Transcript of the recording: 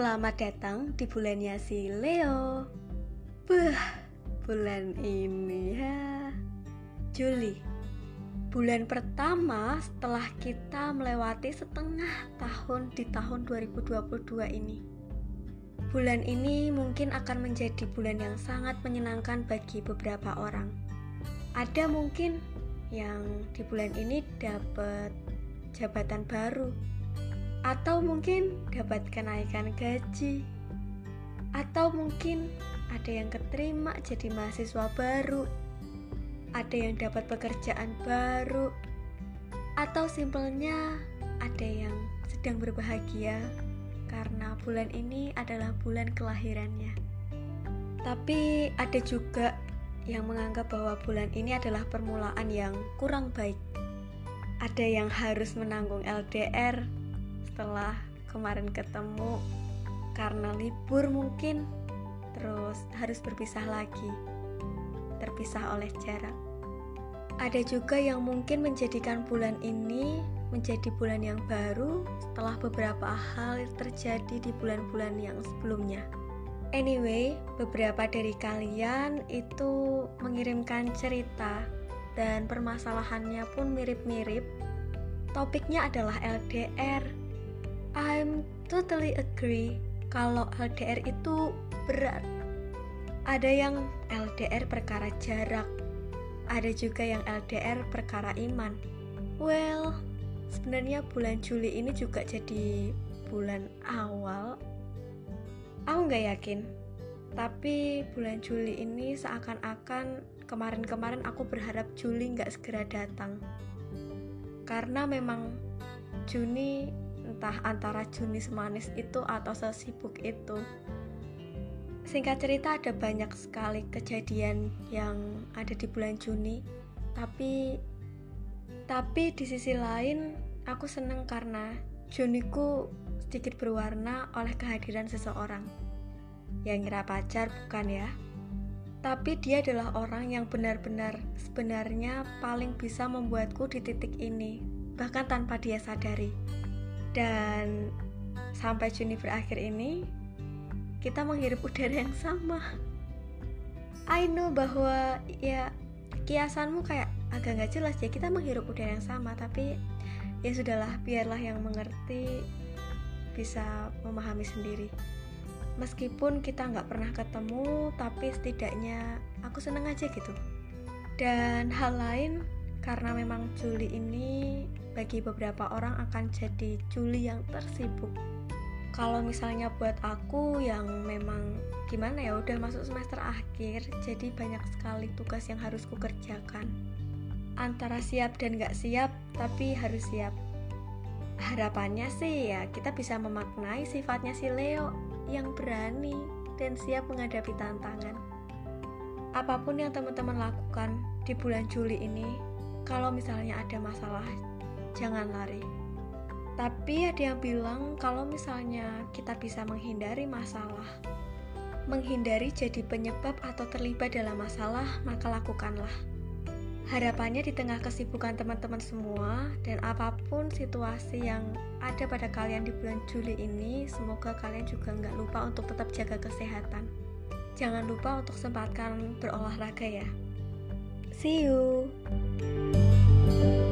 Selamat datang di bulannya si Leo. Bah, bulan ini ya. Juli. Bulan pertama setelah kita melewati setengah tahun di tahun 2022 ini. Bulan ini mungkin akan menjadi bulan yang sangat menyenangkan bagi beberapa orang. Ada mungkin yang di bulan ini dapat jabatan baru atau mungkin dapat kenaikan gaji. Atau mungkin ada yang keterima jadi mahasiswa baru. Ada yang dapat pekerjaan baru. Atau simpelnya ada yang sedang berbahagia karena bulan ini adalah bulan kelahirannya. Tapi ada juga yang menganggap bahwa bulan ini adalah permulaan yang kurang baik. Ada yang harus menanggung LDR setelah kemarin ketemu karena libur mungkin terus harus berpisah lagi terpisah oleh jarak ada juga yang mungkin menjadikan bulan ini menjadi bulan yang baru setelah beberapa hal terjadi di bulan-bulan yang sebelumnya. Anyway, beberapa dari kalian itu mengirimkan cerita dan permasalahannya pun mirip-mirip. Topiknya adalah LDR I'm totally agree kalau LDR itu berat. Ada yang LDR perkara jarak, ada juga yang LDR perkara iman. Well, sebenarnya bulan Juli ini juga jadi bulan awal. Aku nggak yakin, tapi bulan Juli ini seakan-akan kemarin-kemarin aku berharap Juli nggak segera datang. Karena memang Juni entah antara Juni semanis itu atau sesibuk itu. Singkat cerita ada banyak sekali kejadian yang ada di bulan Juni, tapi tapi di sisi lain aku seneng karena Juniku sedikit berwarna oleh kehadiran seseorang. Yang ngira pacar bukan ya? Tapi dia adalah orang yang benar-benar sebenarnya paling bisa membuatku di titik ini, bahkan tanpa dia sadari dan sampai Juni berakhir ini kita menghirup udara yang sama. I know bahwa ya kiasanmu kayak agak nggak jelas ya kita menghirup udara yang sama tapi ya sudahlah biarlah yang mengerti bisa memahami sendiri. Meskipun kita nggak pernah ketemu tapi setidaknya aku seneng aja gitu. Dan hal lain karena memang Juli ini bagi beberapa orang akan jadi Juli yang tersibuk. Kalau misalnya buat aku yang memang gimana ya udah masuk semester akhir, jadi banyak sekali tugas yang harus kukerjakan. Antara siap dan gak siap, tapi harus siap. Harapannya sih ya kita bisa memaknai sifatnya si Leo yang berani dan siap menghadapi tantangan. Apa pun yang teman-teman lakukan di bulan Juli ini, kalau misalnya ada masalah, jangan lari. Tapi ada yang bilang kalau misalnya kita bisa menghindari masalah, menghindari jadi penyebab atau terlibat dalam masalah, maka lakukanlah. Harapannya di tengah kesibukan teman-teman semua dan apa pun situasi yang ada pada kalian di bulan Juli ini, semoga kalian juga nggak lupa untuk tetap jaga kesehatan. Jangan lupa untuk sempatkan berolahraga ya. See you. Bye.